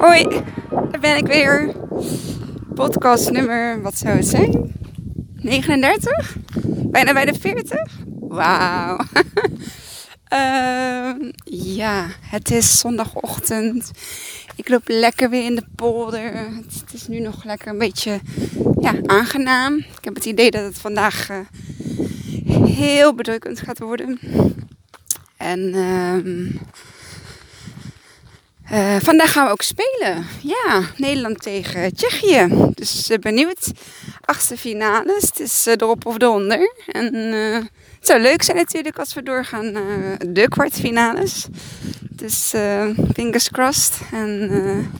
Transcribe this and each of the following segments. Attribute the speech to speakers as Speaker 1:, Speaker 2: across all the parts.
Speaker 1: Hoi, daar ben ik weer. Podcast nummer, wat zou het zijn? 39? Bijna bij de 40? Wauw. Ehm, ja, het is zondagochtend. Ik loop lekker weer in de polder. Het, is nu nog lekker een beetje ja, aangenaam. Ik heb het idee dat het vandaag uh, heel bedrukkend gaat worden. En uh, uh, vandaag gaan we ook spelen. Ja, Nederland tegen Tsjechië. Dus uh, benieuwd. Achtste finales. Het is uh, erop of eronder. En het zou leuk zijn natuurlijk als we doorgaan naar de kwartfinales. Dus fingers crossed. En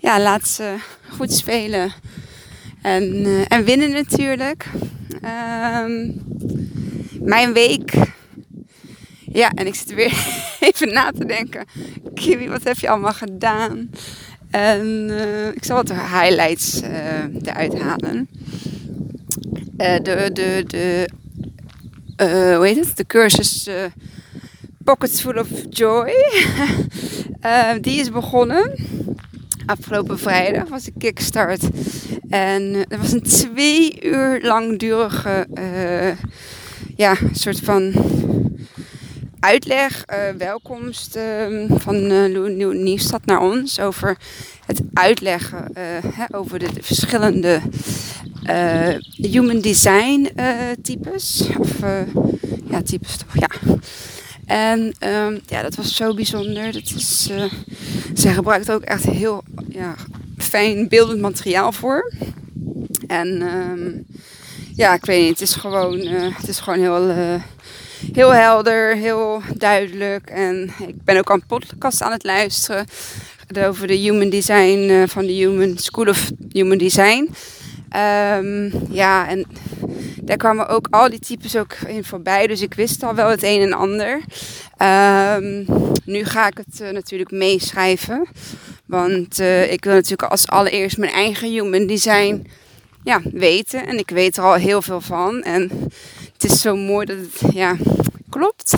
Speaker 1: ja, laat ze goed spelen. En, en winnen natuurlijk. Ehm, mijn week ja, en ik zit weer even na te denken. Kiwi, wat heb je allemaal gedaan? En uh, ik zal wat highlights uh, eruit halen. Uh, de, de, de, hoe heet het? De cursus Pockets Full of Joy. die is begonnen. Afgelopen vrijdag was een kickstart. En dat was een twee uur langdurige ja, soort van uitleg, uh, welkomst uh, van uh, Nieuw Nieuwstad naar ons over het uitleggen uh, hè, over de, de verschillende human design types. Of ja, types toch, ja. En um, ja, dat was zo bijzonder. Dat is, zij gebruikt ook echt heel ja, fijn beeldend materiaal voor. En um, ja, ik weet niet, het is gewoon, het is gewoon heel heel helder, heel duidelijk. En ik ben ook aan podcast aan het luisteren over de Human Design uh, van de Human School of Human Design. Um, ja, en daar kwamen ook al die types ook in voorbij. Dus ik wist al wel het een en ander. Um, nu ga ik het uh, natuurlijk meeschrijven. Want uh, ik wil natuurlijk als allereerst mijn eigen human design ja, weten. En ik weet er al heel veel van. En het is zo mooi dat het, ja, klopt.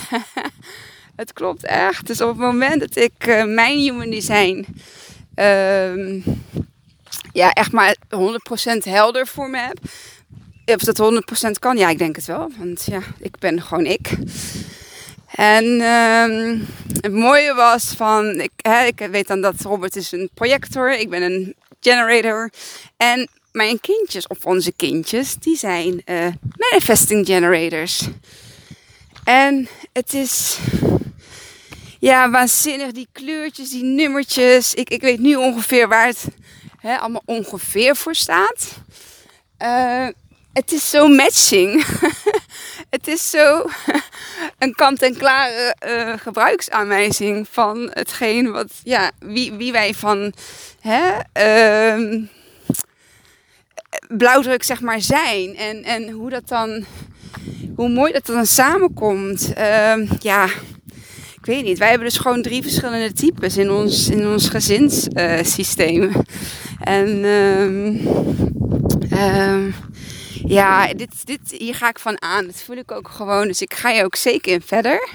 Speaker 1: het klopt echt. Dus op het moment dat ik uh, mijn human design uh, ja, echt maar 100% helder voor me heb. Of dat 100% kan, ja, ik denk het wel. Want ja, ik ben gewoon ik. En uh, het mooie was van, ik, hè, ik weet dan dat Robert is een projector, ik ben een generator. En mijn kindjes, of onze kindjes, die zijn uh, manifesting generators. En het is ja, waanzinnig, die kleurtjes, die nummertjes. Ik, ik weet nu ongeveer waar het hè, allemaal ongeveer voor staat. Uh, het is zo matching. het is zo een kant-en-klare uh, gebruiksaanwijzing van hetgeen wat, ja, wie, wie wij van hè, uh, blauwdruk zeg maar zijn. En, en hoe dat dan, hoe mooi dat dan samenkomt. Uh, ja, ik weet niet. Wij hebben dus gewoon drie verschillende types in ons, in ons gezinssysteem. En uh, ja, dit, dit, hier ga ik van aan. Dat voel ik ook gewoon. Dus ik ga je ook zeker in verder.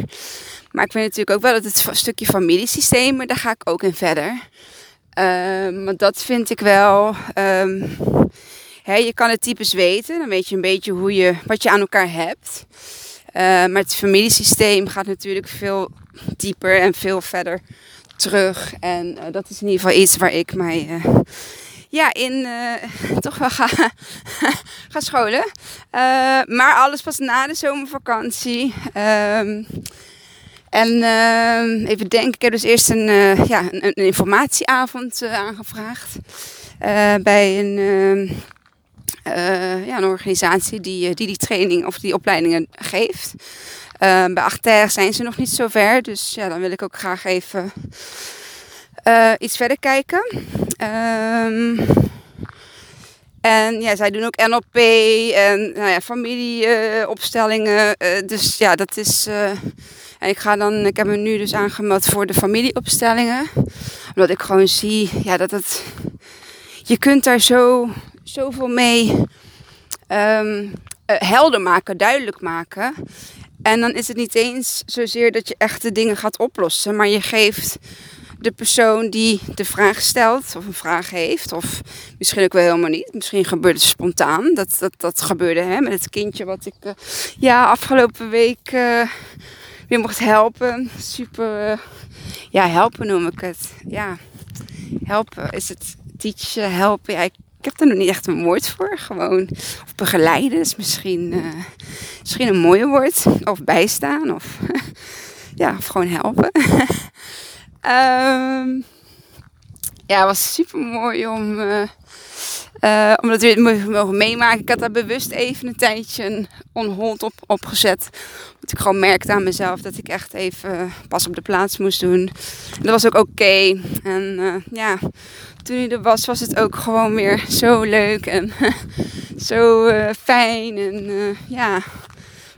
Speaker 1: Maar ik weet natuurlijk ook wel dat het stukje familiesysteem, daar ga ik ook in verder. Um, want dat vind ik wel. Je kan het types weten, dan weet je een beetje hoe je, wat je aan elkaar hebt. Uh, maar het familiesysteem gaat natuurlijk veel dieper en veel verder terug. En uh, dat is in ieder geval iets waar ik mij uh, ja, in toch wel ga, ga scholen. maar alles pas na de zomervakantie. Ehm, en ehm, even denken, ik heb dus eerst een, ja, een, een informatieavond aangevraagd. bij een ehm, uh, ja, een organisatie die, eh, die die training of die opleidingen geeft. Uh, bij Achter zijn ze nog niet zo ver, dus ja, dan wil ik ook graag even iets verder kijken. Um, en ja, zij doen ook NLP en nou ja, familieopstellingen. dus ja, dat is. en ik ga dan, ik heb me nu dus aangemeld voor de familieopstellingen. Omdat ik gewoon zie ja, dat het. Je kunt daar zo zoveel mee um, helder maken, duidelijk maken. En dan is het niet eens zozeer dat je echte dingen gaat oplossen, maar je geeft de persoon die de vraag stelt of een vraag heeft. Of misschien ook wel helemaal niet. Misschien gebeurt het spontaan. Dat, dat, dat gebeurde hè, met het kindje wat ik uh, ja, afgelopen week uh, weer mocht helpen. Super, ja, helpen noem ik het. Ja, helpen is het teachen, helpen. Ik heb er nog niet echt een woord voor. Gewoon, of begeleiden is misschien, misschien een mooie woord. Of bijstaan. Of ja, gewoon helpen. um, ja, het was super mooi om, uh, uh, om dat weer te mogen meemaken. Ik had daar bewust even een tijdje een on-hold op, opgezet. Omdat ik gewoon merkte aan mezelf dat ik echt even pas op de plaats moest doen. En dat was ook oké. En uh, ja, toen hij er was, was het ook gewoon weer zo leuk en zo fijn. En ja,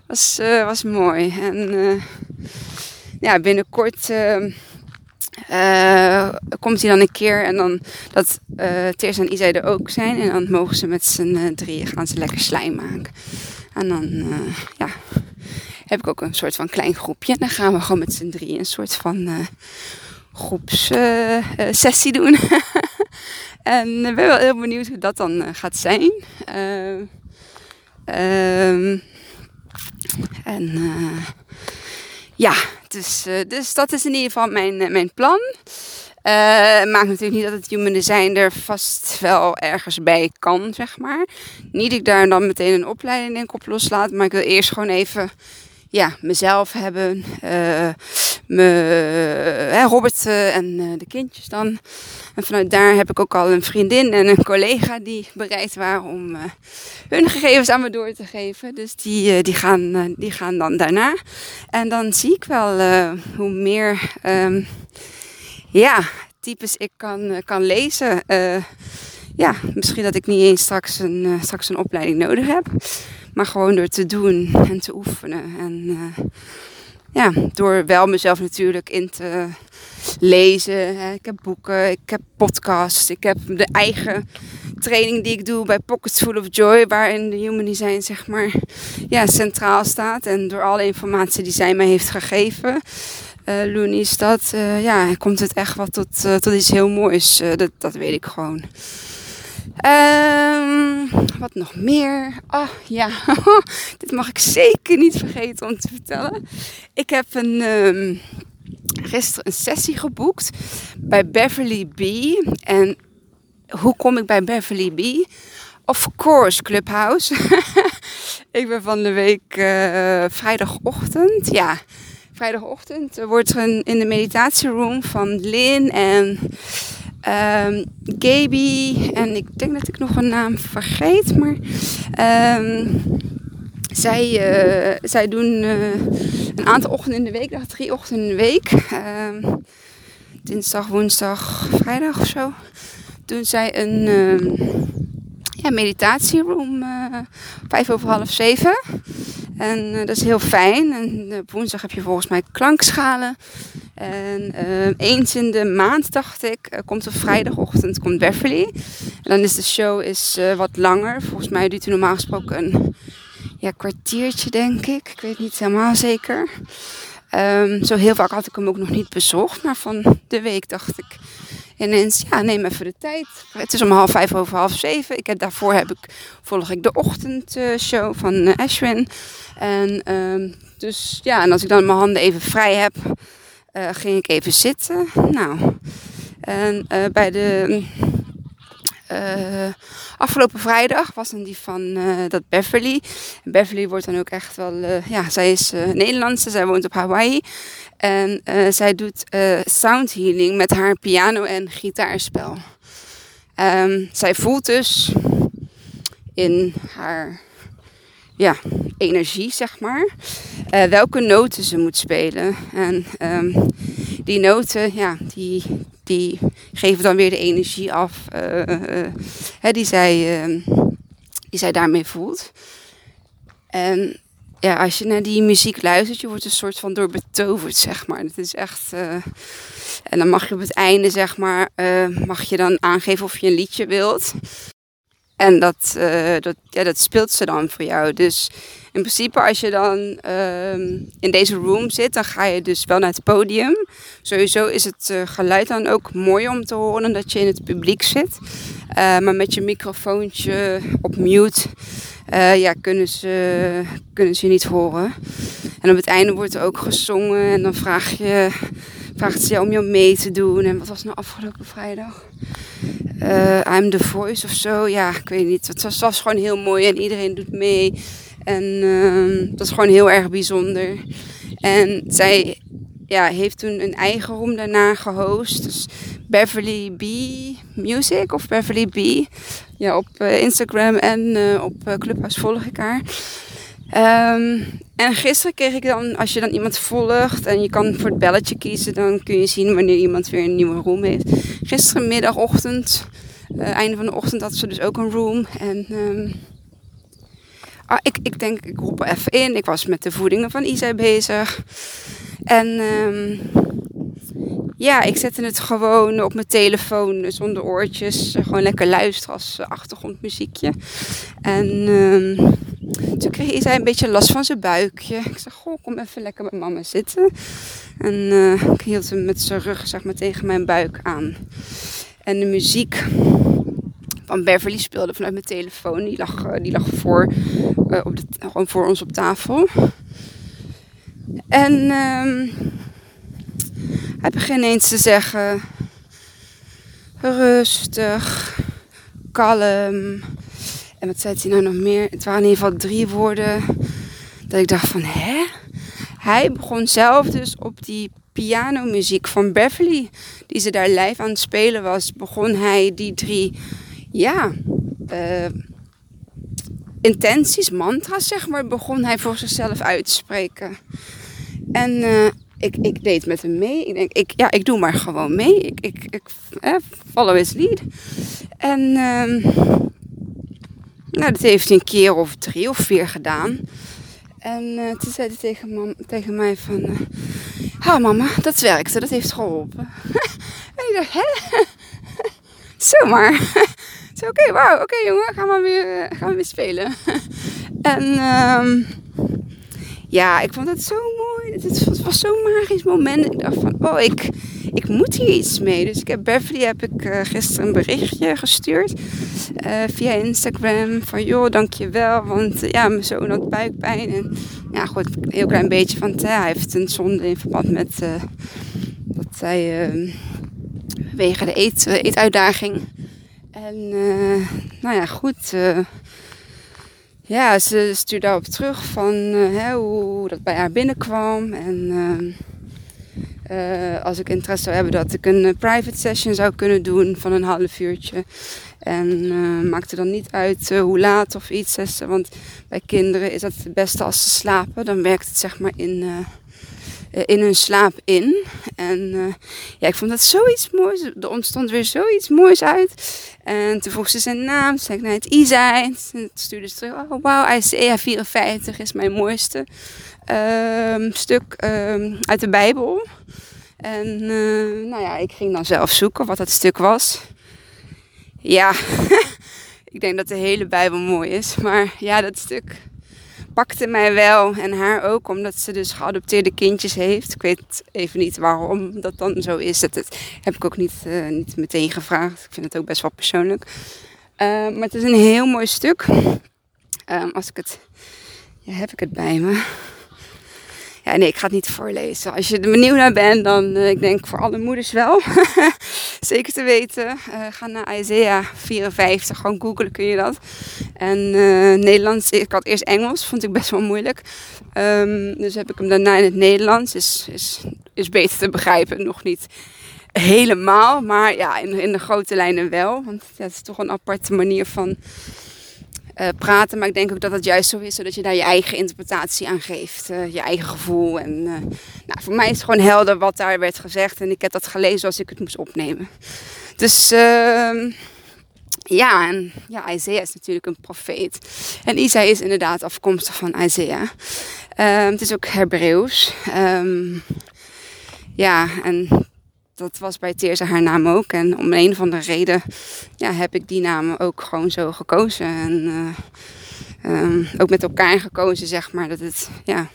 Speaker 1: was, was mooi. En ja, binnenkort uh, komt hij dan een keer en dan dat uh, Teers en Isa er ook zijn. En dan mogen ze met z'n drieën gaan ze lekker slijm maken. En dan ja, heb ik ook een soort van klein groepje. En dan gaan we gewoon met z'n drieën een soort van groepssessie doen. en ik ben wel heel benieuwd hoe dat dan gaat zijn. Um, en ja, dus, uh, dus dat is in ieder geval mijn, uh, mijn plan. Uh, maakt natuurlijk niet dat het human design er vast wel ergens bij kan, zeg maar. Niet dat ik daar dan meteen een opleiding denk op loslaat, maar ik wil eerst gewoon even ja, mezelf hebben. Uh, me, Robert uh, en uh, de kindjes dan. En vanuit daar heb ik ook al een vriendin en een collega die bereid waren om hun gegevens aan me door te geven. Dus die, die, gaan, die gaan dan daarna. En dan zie ik wel hoe meer um, ja, types ik kan, kan lezen. ja, misschien dat ik niet eens straks een, straks een opleiding nodig heb. Maar gewoon door te doen en te oefenen. En uh, ja, door wel mezelf natuurlijk in te lezen. Ik heb boeken, ik heb podcasts, ik heb de eigen training die ik doe bij Pockets Full of Joy, waarin de Human Design zeg maar ja, centraal staat. En door alle informatie die zij mij heeft gegeven, uh, Looney is dat, uh, ja, komt het echt wat tot, tot iets heel moois. dat, dat weet ik gewoon. Um, wat nog meer? Oh ja, dit mag ik zeker niet vergeten om te vertellen. Ik heb een, um, gisteren een sessie geboekt bij Beverly B. En hoe kom ik bij Beverly B? Of course, Clubhouse. ik ben van de week uh, vrijdagochtend, ja, vrijdagochtend wordt er een, in de meditatieroom van Lin en um, Gaby en ik denk dat ik nog een naam vergeet, maar um, zij, uh, zij doen uh, een aantal ochtenden in de week, dacht drie ochtenden in de week. Um, dinsdag, woensdag, vrijdag of zo. Doen zij een ja, meditatieroom, uh, vijf over half zeven. En uh, dat is heel fijn. En op woensdag heb je volgens mij klankschalen. En uh, eens in de maand, dacht ik, komt op vrijdagochtend komt Beverly. En dan is de show is, wat langer. Volgens mij duurt hij normaal gesproken een ja, kwartiertje, denk ik. Ik weet niet helemaal zeker. Um, zo heel vaak had ik hem ook nog niet bezocht. Maar van de week dacht ik ineens, ja, neem even de tijd. Het is om half vijf over half zeven. Ik heb, daarvoor heb ik, volg ik de ochtendshow van uh, Ashwin. En um, dus ja, en als ik dan mijn handen even vrij heb, uh, ging ik even zitten. Nou, en uh, bij de uh, afgelopen vrijdag was dan die van uh, dat Beverly. Beverly wordt dan ook echt wel, uh, ja, zij is Nederlandse, zij woont op Hawaii. En zij doet sound healing met haar piano en gitaarspel. Um, zij voelt dus in haar ja, energie, zeg maar, welke noten ze moet spelen. En um, die noten, ja, die, die geven dan weer de energie af uh, uh, die, zij, uh, die zij daarmee voelt. En ja, als je naar die muziek luistert, je wordt een soort van door betoverd, zeg maar. Het is echt. en dan mag je op het einde, zeg maar, mag je dan aangeven of je een liedje wilt. En dat, dat, ja, dat speelt ze dan voor jou. Dus in principe als je dan uh, in deze room zit, dan ga je dus wel naar het podium. Sowieso is het uh, geluid dan ook mooi om te horen dat je in het publiek zit. Uh, maar met je microfoontje op mute ja, kunnen, ze, kunnen ze je niet horen. En op het einde wordt er ook gezongen en dan vraag je, vraagt ze om jou mee te doen. En wat was nou afgelopen vrijdag? I'm the Voice of zo. Ja, ik weet niet. Het was gewoon heel mooi en iedereen doet mee. En dat is gewoon heel erg bijzonder. En zij ja, heeft toen een eigen room daarna gehost. Dus Beverly B Music of Beverly B. Ja, op uh, Instagram en uh, op Clubhouse volg ik haar. Um, en gisteren kreeg ik dan, als je dan iemand volgt en je kan voor het belletje kiezen, dan kun je zien wanneer iemand weer een nieuwe room heeft. Gisteren middagochtend, uh, einde van de ochtend, had ze dus ook een room. En um, ah, ik, ik denk, ik roep er even in. Ik was met de voedingen van Isa bezig. En um, ja, ik zette het gewoon op mijn telefoon zonder oortjes. Gewoon lekker luisteren als achtergrondmuziekje. En um, toen kreeg hij een beetje last van zijn buikje. Ik zei, goh, kom even lekker met mama zitten. En ik hield hem met zijn rug zeg maar, tegen mijn buik aan. En de muziek van Beverly speelde vanuit mijn telefoon. Die lag, eh, die lag voor, uh, op gewoon voor ons op tafel. En um, hij begint ineens te zeggen: rustig, kalm. En wat zei hij nou nog meer? Het waren in ieder geval drie woorden. Dat ik dacht van, hè? Hij begon zelf dus op die pianomuziek van Beverly, die ze daar live aan het spelen was, begon hij die drie, ja, uh, intenties, mantra's zeg maar, begon hij voor zichzelf uit te spreken. En uh, ik, ik deed met hem mee. Ik denk, ik, ja, ik doe maar gewoon mee. Ik, ik, ik eh, follow his lead. En uh, nou, dat heeft hij een keer of drie of vier gedaan. En uh, toen zei hij tegen, tegen mij van... Uh, mama, dat werkte, dat heeft geholpen. en ik dacht, hè? Zomaar. Oké, wauw, oké jongen, gaan we weer, gaan we weer spelen. en um, ja, ik vond het zo mooi. Het, was zo'n magisch moment. Ik dacht van, oh, ik, ik moet hier iets mee. Dus ik heb Beverly heb ik uh, gisteren een berichtje gestuurd uh, via Instagram. Van joh, dankjewel. Want ja, mijn zoon had buikpijn. En ja, goed, een heel klein beetje. Want hij heeft een zonde in verband met dat hij ehm, wegen de eet, eetuitdaging. En nou ja, goed ja, ze stuurde daarop terug van uh, hè, hoe dat bij haar binnenkwam. En als ik interesse zou hebben dat ik een private session zou kunnen doen van een half uurtje. En maakte dan niet uit hoe laat of iets. Want bij kinderen is dat het beste als ze slapen. Dan werkt het zeg maar in eh, in hun slaap in. En ja, ik vond dat zoiets moois. Er ontstond weer zoiets moois uit. En toen vroeg ze zijn naam. Zei ik, nou, het Isai. En toen stuurde ze terug. Oh, wauw, Isaiah 54 is mijn mooiste um, stuk um, uit de Bijbel. En uh, nou ja, ik ging dan zelf zoeken wat dat stuk was. Ja, ik denk dat de hele Bijbel mooi is. Maar ja, dat stuk pakte mij wel en haar ook, omdat ze dus geadopteerde kindjes heeft. Ik weet even niet waarom dat dan zo is. Dat, heb ik ook niet, uh, niet meteen gevraagd. Ik vind het ook best wel persoonlijk. Uh, maar het is een heel mooi stuk. Um, als ik het. Ja, heb ik het bij me. Nee, ik ga het niet voorlezen. Als je er benieuwd naar bent, dan uh, ik denk voor alle moeders wel. Zeker te weten. Uh, ga naar Isaiah 54. Gewoon googlen kun je dat. En uh, Nederlands, ik had eerst Engels, vond ik best wel moeilijk. Um, dus heb ik hem daarna in het Nederlands. Is, is, is beter te begrijpen, nog niet helemaal. Maar ja, in, in de grote lijnen wel. Want het is toch een aparte manier van uh, praten. Maar ik denk ook dat het juist zo is, zodat je daar je eigen interpretatie aan geeft. Uh, je eigen gevoel. En uh, nou, voor mij is het gewoon helder wat daar werd gezegd. En ik heb dat gelezen als ik het moest opnemen. Dus ehm, ja, en ja, Isaiah is natuurlijk een profeet. En Isaiah is inderdaad afkomstig van Isaiah. Um, het is ook Hebreeuws. Um, ja, en dat was bij Teersa haar naam ook. En om een of andere reden ja, heb ik die naam ook gewoon zo gekozen. En ehm, ook met elkaar gekozen, zeg maar. Dat het ja,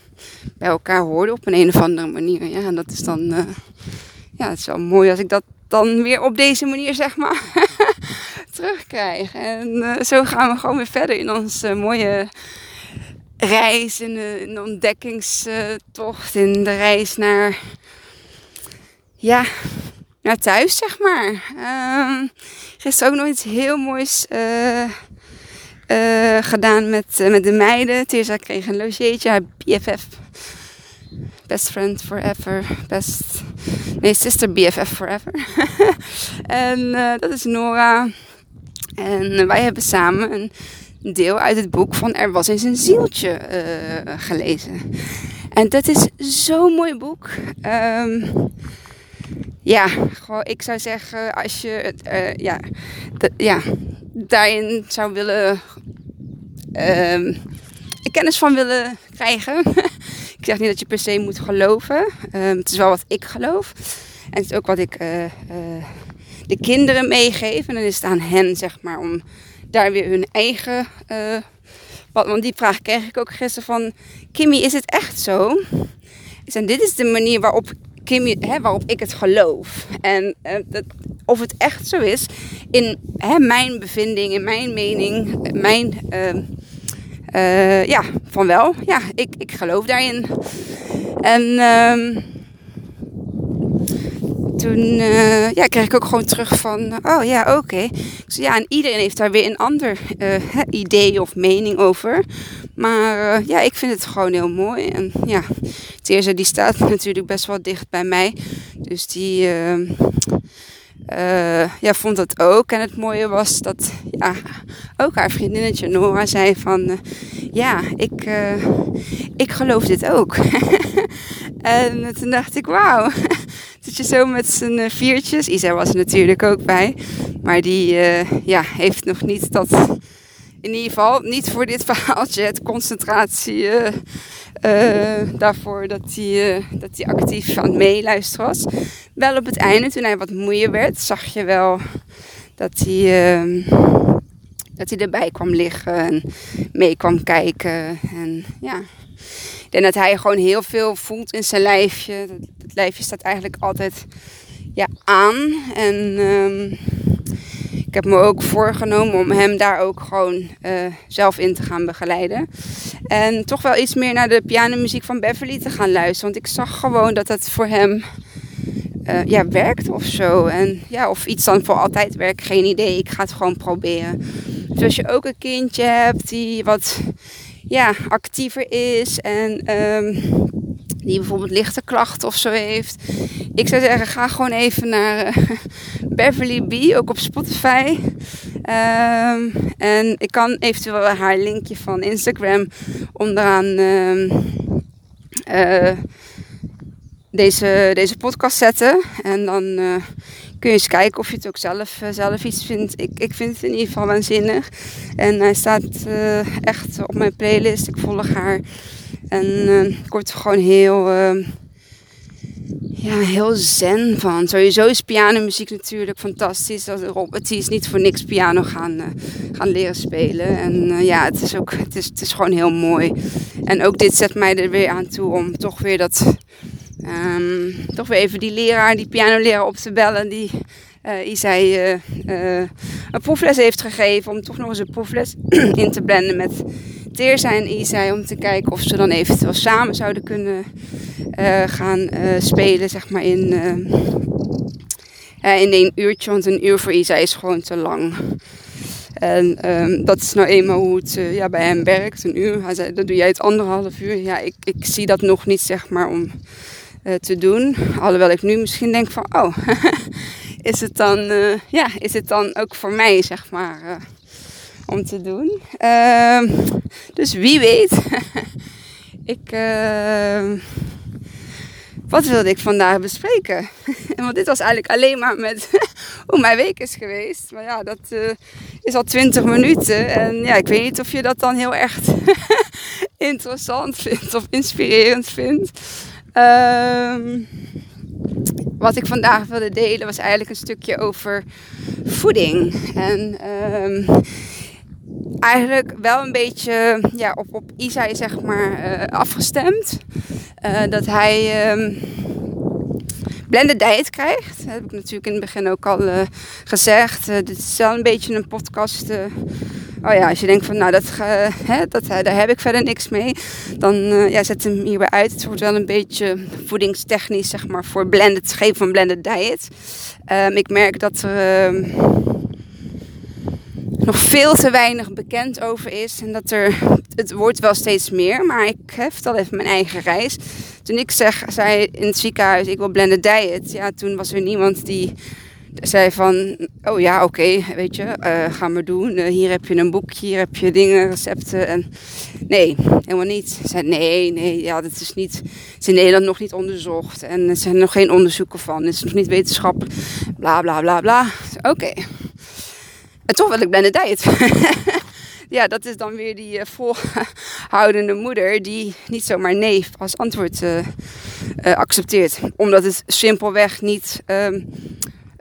Speaker 1: bij elkaar hoorde op een, een of andere manier. Ja, en dat is dan ja, het is wel mooi als ik dat dan weer op deze manier, zeg maar, terugkrijg. En zo gaan we gewoon weer verder in onze mooie reis, in de, ontdekkingstocht, in de reis naar, ja, naar thuis, zeg maar. Um, gisteren ook nog iets heel moois uh, uh, gedaan met, uh, met de meiden. Tirza kreeg een logeetje, BFF. Best friend forever. Best. Nee, sister BFF forever. en dat is Nora. En wij hebben samen een deel uit het boek van Er was eens een zieltje gelezen. En dat is zo'n mooi boek. Um, ja, gewoon, ik zou zeggen, als je uh, ja, ja, daarin zou willen, uh, kennis van willen krijgen. ik zeg niet dat je per se moet geloven. Um, het is wel wat ik geloof. En het is ook wat ik uh, de kinderen meegeef. En dan is het aan hen, zeg maar, om daar weer hun eigen. Wat, want die vraag kreeg ik ook gisteren van Kimmy, is het echt zo? En dit is de manier waarop, hè, waarop ik het geloof. En uh, dat, of het echt zo is, in hè, mijn bevinding, in mijn mening, mijn. Uh, ja, van wel. Ja, ik, ik geloof daarin. En. Uh, toen uh, ja, kreeg ik ook gewoon terug van, oh ja, oké. Okay. ja, en iedereen heeft daar weer een ander idee of mening over. Maar uh, ja, ik vind het gewoon heel mooi. En ja, Teerza die staat natuurlijk best wel dicht bij mij. Dus die ja, vond dat ook. En het mooie was dat ja, ook haar vriendinnetje Nora zei van... ja, ik, ik geloof dit ook. en toen dacht ik, wauw zit je zo met z'n eh, viertjes. Isa was er natuurlijk ook bij. Maar die ja, heeft nog niet dat, in ieder geval niet voor dit verhaaltje, het concentratie uh, daarvoor dat hij dat die actief aan het meeluisteren was. Wel op het einde, toen hij wat moeier werd, zag je wel dat hij, ehm, dat hij erbij kwam liggen en mee kwam kijken. En ja, en dat hij gewoon heel veel voelt in zijn lijfje. Het lijfje staat eigenlijk altijd ja, aan. En um, ik heb me ook voorgenomen om hem daar ook gewoon uh, zelf in te gaan begeleiden. En toch wel iets meer naar de pianomuziek van Beverly te gaan luisteren. Want ik zag gewoon dat dat voor hem uh, ja, werkt of zo. En ja, of iets dan voor altijd werkt, geen idee. Ik ga het gewoon proberen. Dus als je ook een kindje hebt die wat ja, actiever is en um, die bijvoorbeeld lichte klachten of zo heeft. Ik zou zeggen, ga gewoon even naar uh, Beverly B, ook op Spotify. Um, en ik kan eventueel haar linkje van Instagram onderaan um, uh, deze, deze podcast zetten. En dan uh, kun je eens kijken of je het ook zelf, uh, zelf iets vindt. Ik, ik vind het in ieder geval waanzinnig. En hij staat echt op mijn playlist. Ik volg haar. En ik word gewoon heel, ehm, ja, heel zen van. Sowieso is pianomuziek natuurlijk fantastisch. Robert is niet voor niks piano gaan, gaan leren spelen. En ja, het is, ook, het, is, het is gewoon heel mooi. En ook dit zet mij er weer aan toe om toch weer dat Um, toch weer even die leraar, die pianoleraar op te bellen. Die uh, Isai uh, uh, een proefles heeft gegeven. Om toch nog eens een proefles in te blenden met Teerza en Isai. Om te kijken of ze dan eventueel samen zouden kunnen gaan spelen. Zeg maar in, in één uurtje. Want een uur voor Isai is gewoon te lang. En um, dat is nou eenmaal hoe het ja, bij hem werkt. Een uur. Hij zei, dat doe jij het anderhalf uur. Ja, ik, ik zie dat nog niet, zeg maar, om uh, te doen. Alhoewel ik nu misschien denk van, oh, is het dan, uh, ja, is het dan ook voor mij, zeg maar, uh, om te doen. Ehm, dus wie weet. ik, ehm, wat wilde ik vandaag bespreken? Want dit was eigenlijk alleen maar met hoe mijn week is geweest. Maar ja, dat is al 20 minuten. En ja, ik weet niet of je dat dan heel erg interessant vindt of inspirerend vindt. Um, wat ik vandaag wilde delen was eigenlijk een stukje over voeding. En um, eigenlijk wel een beetje ja, op, op Isai zeg maar uh, afgestemd. Uh, dat hij um, blended diet krijgt. Dat heb ik natuurlijk in het begin ook al uh, gezegd. dit is wel een beetje een podcast oh ja, als je denkt van nou, dat, hè, dat, daar heb ik verder niks mee, dan ja, zet hem hierbij uit. Het wordt wel een beetje voedingstechnisch, zeg maar, voor blended, geven van blended diet. Um, ik merk dat er ehm, nog veel te weinig bekend over is. En dat er, het wordt wel steeds meer, maar ik heb al even mijn eigen reis. Toen ik zeg, zei in het ziekenhuis, ik wil blended diet, ja, toen was er niemand die zei van, oh ja, oké, weet je, uh, ga maar doen. Uh, hier heb je een boekje, hier heb je dingen, recepten. En nee, helemaal niet. Ze zei, nee, nee, ja, dat is niet, is in Nederland nog niet onderzocht. En er zijn nog geen onderzoeken van. Het is nog niet wetenschappelijk, bla, bla, bla, bla. Oké. En toch wil ik blende diet. ja, dat is dan weer die uh, volhoudende moeder die niet zomaar nee als antwoord accepteert. Omdat het simpelweg niet...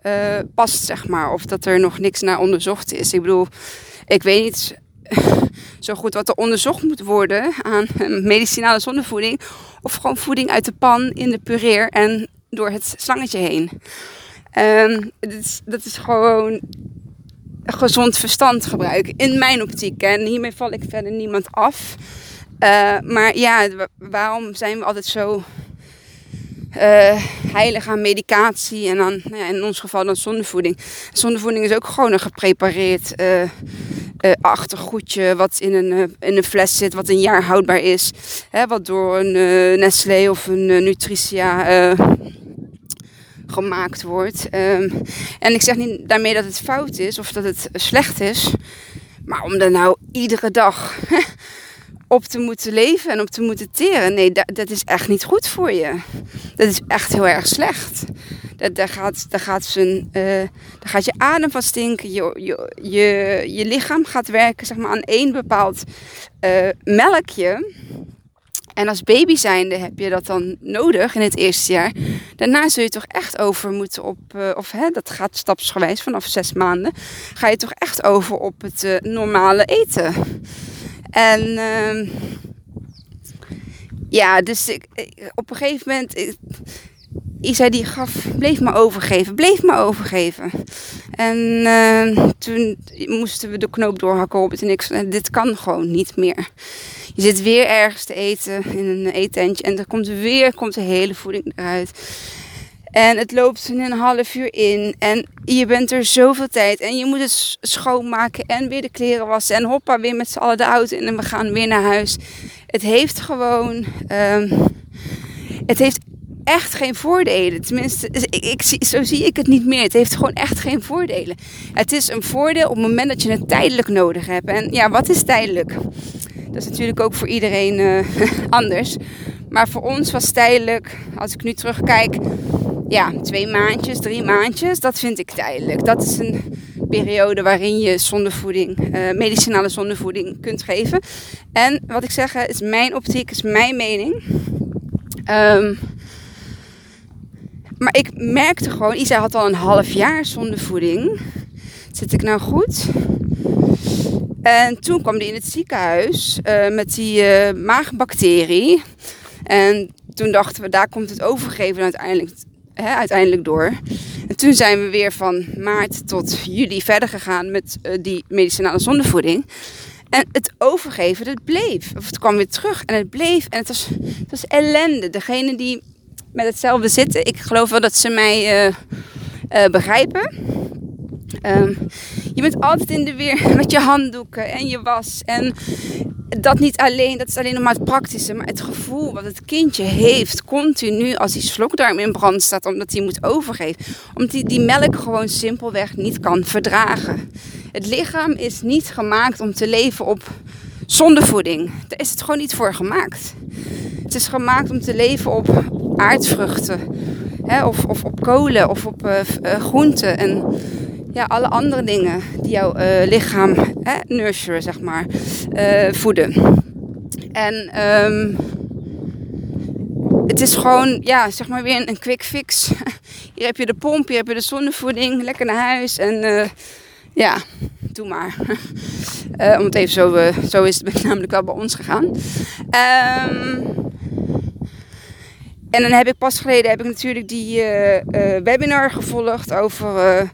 Speaker 1: Uh, past, zeg maar. Of dat er nog niks naar onderzocht is. Ik bedoel, ik weet niet zo goed wat er onderzocht moet worden aan medicinale zonnevoeding. Of gewoon voeding uit de pan in de pureer en door het slangetje heen. Um, dat, is, dat is gewoon gezond verstand gebruiken in mijn optiek. En hiermee val ik verder niemand af. Uh, maar ja, waarom zijn we altijd zo uh, heilig aan medicatie en dan, nou ja, in ons geval dan zonnevoeding. Zonnevoeding is ook gewoon een geprepareerd uh, uh, achtergoedje wat in een, in een fles zit, wat een jaar houdbaar is. Hè, wat door een Nestlé of een Nutricia gemaakt wordt. Um, en ik zeg niet daarmee dat het fout is of dat het slecht is. Maar om er nou iedere dag op te moeten leven en op te moeten teren. Nee, dat, dat is echt niet goed voor je. Dat is echt heel erg slecht. Dat, daar, gaat, daar, gaat daar gaat je adem van stinken. Je, je, je, lichaam gaat werken zeg maar, aan één bepaald uh, melkje. En als baby zijnde heb je dat dan nodig in het eerste jaar. Daarna zul je toch echt over moeten op, uh, of hè, dat gaat stapsgewijs vanaf zes maanden, ga je toch echt over op het uh, normale eten. En uh, ja, dus ik, op een gegeven moment. Ik, Isa die gaf, bleef me overgeven, bleef me overgeven. En uh, toen moesten we de knoop doorhakken op en ik zei, dit kan gewoon niet meer. Je zit weer ergens te eten in een eetentje en er komt weer komt de hele voeding eruit. En het loopt een half uur in. En je bent er zoveel tijd. En je moet het schoonmaken. En weer de kleren wassen. En hoppa, weer met z'n allen de auto. En we gaan weer naar huis. Het heeft gewoon. Um, het heeft echt geen voordelen. Tenminste, ik, zo zie ik het niet meer. Het heeft gewoon echt geen voordelen. Het is een voordeel op het moment dat je het tijdelijk nodig hebt. En ja, wat is tijdelijk? Dat is natuurlijk ook voor iedereen uh, anders. Maar voor ons was tijdelijk, als ik nu terugkijk, ja, twee maandjes, drie maandjes, dat vind ik tijdelijk. Dat is een periode waarin je zondevoeding, uh, medicinale zondevoeding kunt geven. En wat ik zeg, is mijn optiek, is mijn mening. Um, maar ik merkte gewoon, Isa had al een half jaar zondevoeding. Zit ik nou goed? En toen kwam hij in het ziekenhuis uh, met die uh, maagbacterie. En toen dachten we, daar komt het overgeven uiteindelijk hè, uiteindelijk door. En toen zijn we weer van maart tot juli verder gegaan met uh, die medicinale zondevoeding. En het overgeven, dat bleef. Of het kwam weer terug en het bleef. En het was, het was ellende. Degene die met hetzelfde zitten, ik geloof wel dat ze mij uh, uh, begrijpen. Um, je bent altijd in de weer met je handdoeken en je was. En dat niet alleen, dat is alleen nog maar het praktische, maar het gevoel wat het kindje heeft continu als die slokdarm in brand staat, omdat hij moet overgeven. Omdat hij die melk gewoon simpelweg niet kan verdragen. Het lichaam is niet gemaakt om te leven op zondevoeding. Daar is het gewoon niet voor gemaakt. Het is gemaakt om te leven op aardvruchten. Hè, of, of op kolen of op uh, groenten. En ja, alle andere dingen die jouw uh, lichaam hè, nurturen, zeg maar, voeden. En um, het is gewoon, ja, zeg maar weer een, een quick fix. hier heb je de pomp, hier heb je de zonnevoeding, lekker naar huis. En ja, doe maar. om het even zo, zo is het namelijk wel bij ons gegaan. Um, en dan heb ik pas geleden heb ik natuurlijk die webinar gevolgd over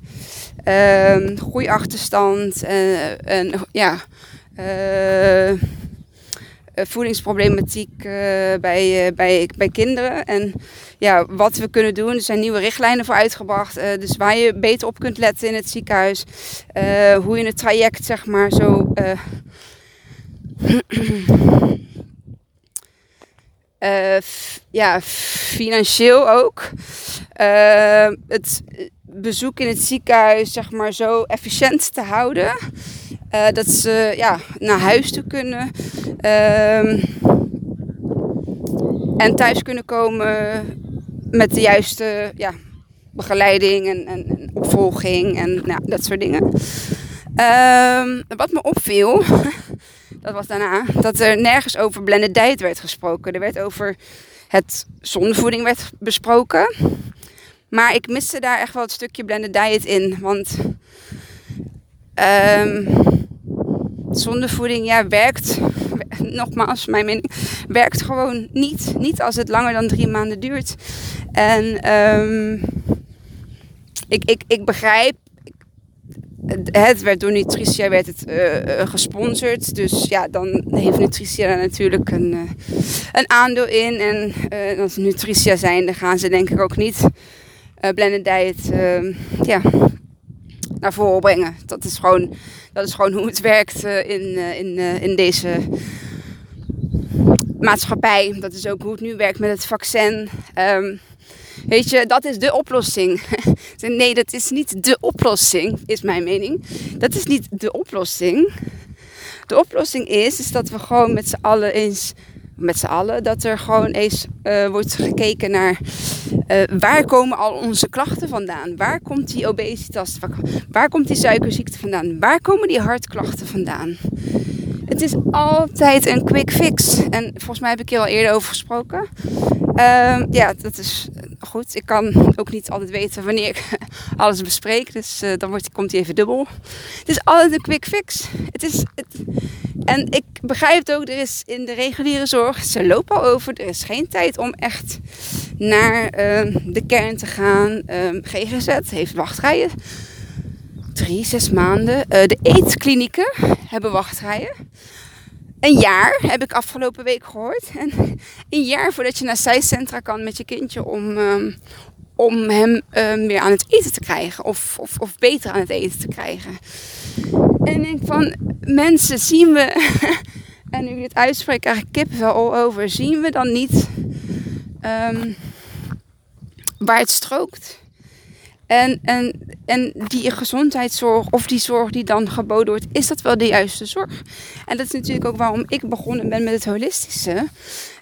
Speaker 1: uh, groeiachterstand en, en ja, uh, voedingsproblematiek uh, bij, bij, bij kinderen. En ja, wat we kunnen doen. Er zijn nieuwe richtlijnen voor uitgebracht. dus waar je beter op kunt letten in het ziekenhuis. hoe je het traject, zeg maar, zo. ja, financieel ook. het bezoek in het ziekenhuis zeg maar zo efficiënt te houden. Uh, dat ze ja, naar huis toe kunnen. Uh, en thuis kunnen komen met de juiste ja, begeleiding en, en, opvolging en nou, dat soort dingen. Uh, wat me opviel, dat was daarna, dat er nergens over blended diet werd gesproken. Er werd over het zonnevoeding werd besproken. Maar ik miste daar echt wel het stukje blended diet in. Want um, zondevoeding ja, werkt, nogmaals mijn mening, werkt gewoon niet. Niet als het langer dan drie maanden duurt. En um, ik, ik, ik begrijp het werd door Nutricia werd het, uh, gesponsord. Dus ja, dan heeft Nutricia daar natuurlijk een, uh, een aandeel in. En als Nutricia zijn, dan gaan ze denk ik ook niet uh, blended diet uh, ja, naar voren brengen. Dat is gewoon, dat is gewoon hoe het werkt uh, in, in, in deze maatschappij. Dat is ook hoe het nu werkt met het vaccin. Um, weet je, dat is de oplossing. nee, dat is niet de oplossing, is mijn mening. Dat is niet de oplossing. De oplossing is, is dat we gewoon met z'n allen eens met z'n allen, dat er gewoon eens uh, wordt gekeken naar uh, waar komen al onze klachten vandaan? Waar komt die obesitas, waar komt die suikerziekte vandaan? Waar komen die hartklachten vandaan? Het is altijd een quick fix. En volgens mij heb ik hier al eerder over gesproken. Uh, ja, dat is goed. Ik kan ook niet altijd weten wanneer ik alles bespreek. Dus uh, dan wordt, komt hij even dubbel. Het is altijd een quick fix. Het is, het, en ik begrijp het ook, er is in de reguliere zorg, ze lopen al over. Er is geen tijd om echt naar uh, de kern te gaan. Ehm, GGZ heeft wachtrijen. Drie, zes maanden. Uh, de eetklinieken hebben wachtrijen. Een jaar heb ik afgelopen week gehoord. En een jaar voordat je naar zijcentra kan met je kindje om, um, om hem um, weer aan het eten te krijgen. Of, of, of beter aan het eten te krijgen. En ik denk van, mensen zien we, en nu ik dit uitspreek krijg ik wel al over, zien we dan niet um, waar het strookt? En, en, en die gezondheidszorg of die zorg die dan geboden wordt, is dat wel de juiste zorg? En dat is natuurlijk ook waarom ik begonnen ben met het holistische.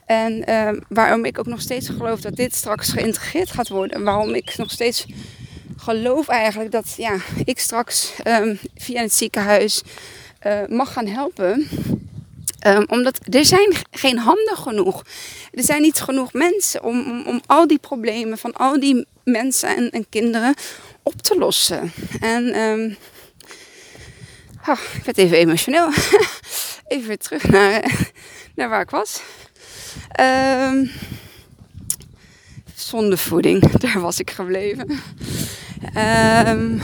Speaker 1: En uh, waarom ik ook nog steeds geloof dat dit straks geïntegreerd gaat worden. En waarom ik nog steeds geloof eigenlijk dat ja, ik straks um, via het ziekenhuis uh, mag gaan helpen. Um, omdat er zijn geen handen genoeg. Er zijn niet genoeg mensen om, om, om al die problemen van al die mensen en, en kinderen op te lossen. En oh, ik werd even emotioneel. even weer terug naar, naar waar ik was. Um, zonder voeding, daar was ik gebleven. Um,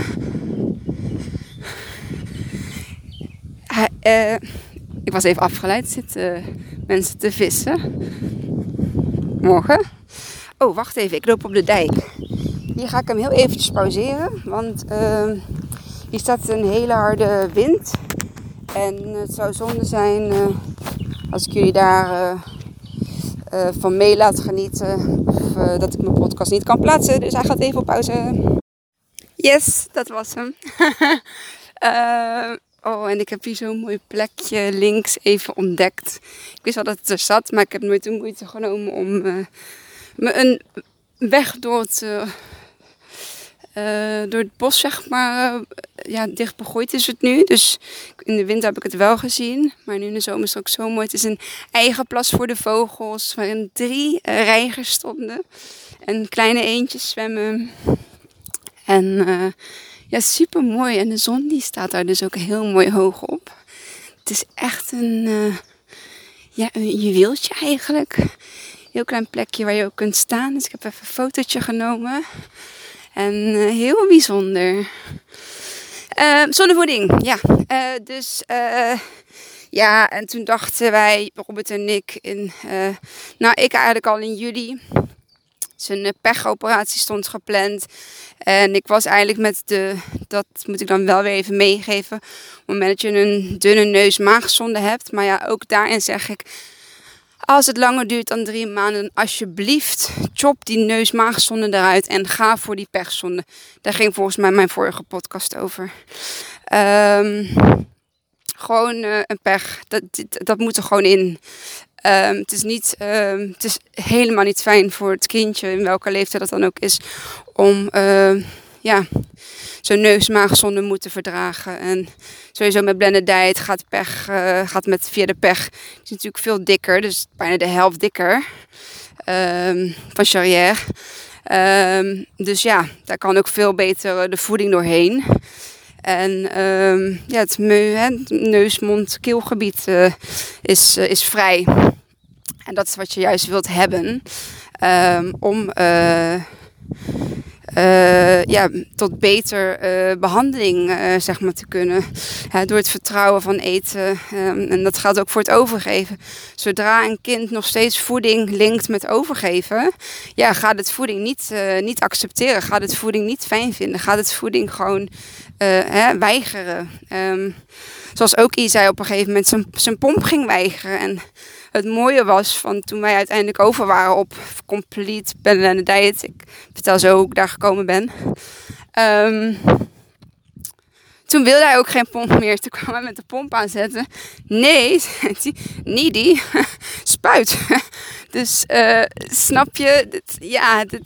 Speaker 1: ik was even afgeleid, zitten mensen te vissen. Morgen. Oh, wacht even, ik loop op de dijk. Hier ga ik hem heel eventjes pauzeren, want uh, hier staat een hele harde wind. En het zou zonde zijn uh, als ik jullie daar uh, van mee laat genieten. Of dat ik mijn podcast niet kan plaatsen. Dus hij gaat even op pauze. Yes, dat was hem. oh, en ik heb hier zo'n mooi plekje links even ontdekt. Ik wist wel dat het er zat, maar ik heb nooit de moeite genomen om me een weg door het uh, door het bos, zeg maar, uh, ja, dicht begroeid is het nu. Dus in de winter heb ik het wel gezien. Maar nu in de zomer is het ook zo mooi. Het is een eigen plas voor de vogels, waarin drie reigers stonden. En kleine eendjes zwemmen. En ja, super mooi. En de zon die staat daar dus ook heel mooi hoog op. Het is echt een, ja, een juweeltje eigenlijk. Heel klein plekje waar je ook kunt staan. Dus ik heb even een fotootje genomen. En heel bijzonder. zonnevoeding, ja. dus ja, en toen dachten wij, Robert en ik, in, uh, nou ik eigenlijk al in juli. Zijn dus pechoperatie stond gepland. En ik was eigenlijk met de, dat moet ik dan wel weer even meegeven. Op het moment dat je een dunne neus-maagzonde hebt. Maar ja, ook daarin zeg ik, als het langer duurt dan drie maanden, alsjeblieft, chop die neus-maagzonde eruit en ga voor die pechzonde. Daar ging volgens mij mijn vorige podcast over. Um, gewoon uh, een pech. Dat, dat moet er gewoon in. Um, het, is niet, um, het is helemaal niet fijn voor het kindje, in welke leeftijd dat dan ook is, om uh, ja, zo'n neusmaagzonde moeten verdragen. En sowieso met blended diet gaat, pech, uh, gaat met, via de pech is natuurlijk veel dikker, dus bijna de helft dikker van Charrière. dus ja, daar kan ook veel beter de voeding doorheen. En um, ja, het, het neus, mond, keelgebied uh, is, uh, is vrij. En dat is wat je juist wilt hebben um, om uh, uh, ja, tot beter uh, behandeling uh, zeg maar, te kunnen. door het vertrouwen van eten. En dat gaat ook voor het overgeven. Zodra een kind nog steeds voeding linkt met overgeven, ja, gaat het voeding niet, niet accepteren. Gaat het voeding niet fijn vinden. Gaat het voeding gewoon hè, weigeren. Um, zoals ook I zei op een gegeven moment, zijn, zijn pomp ging weigeren. En het mooie was van toen wij uiteindelijk over waren op Complete Ben Diet. Ik vertel zo hoe ik daar gekomen ben. Um, toen wilde hij ook geen pomp meer. Toen kwam hij met de pomp aanzetten. Nee, niet die. Spuit. Dus uh, snap je, ja, dit,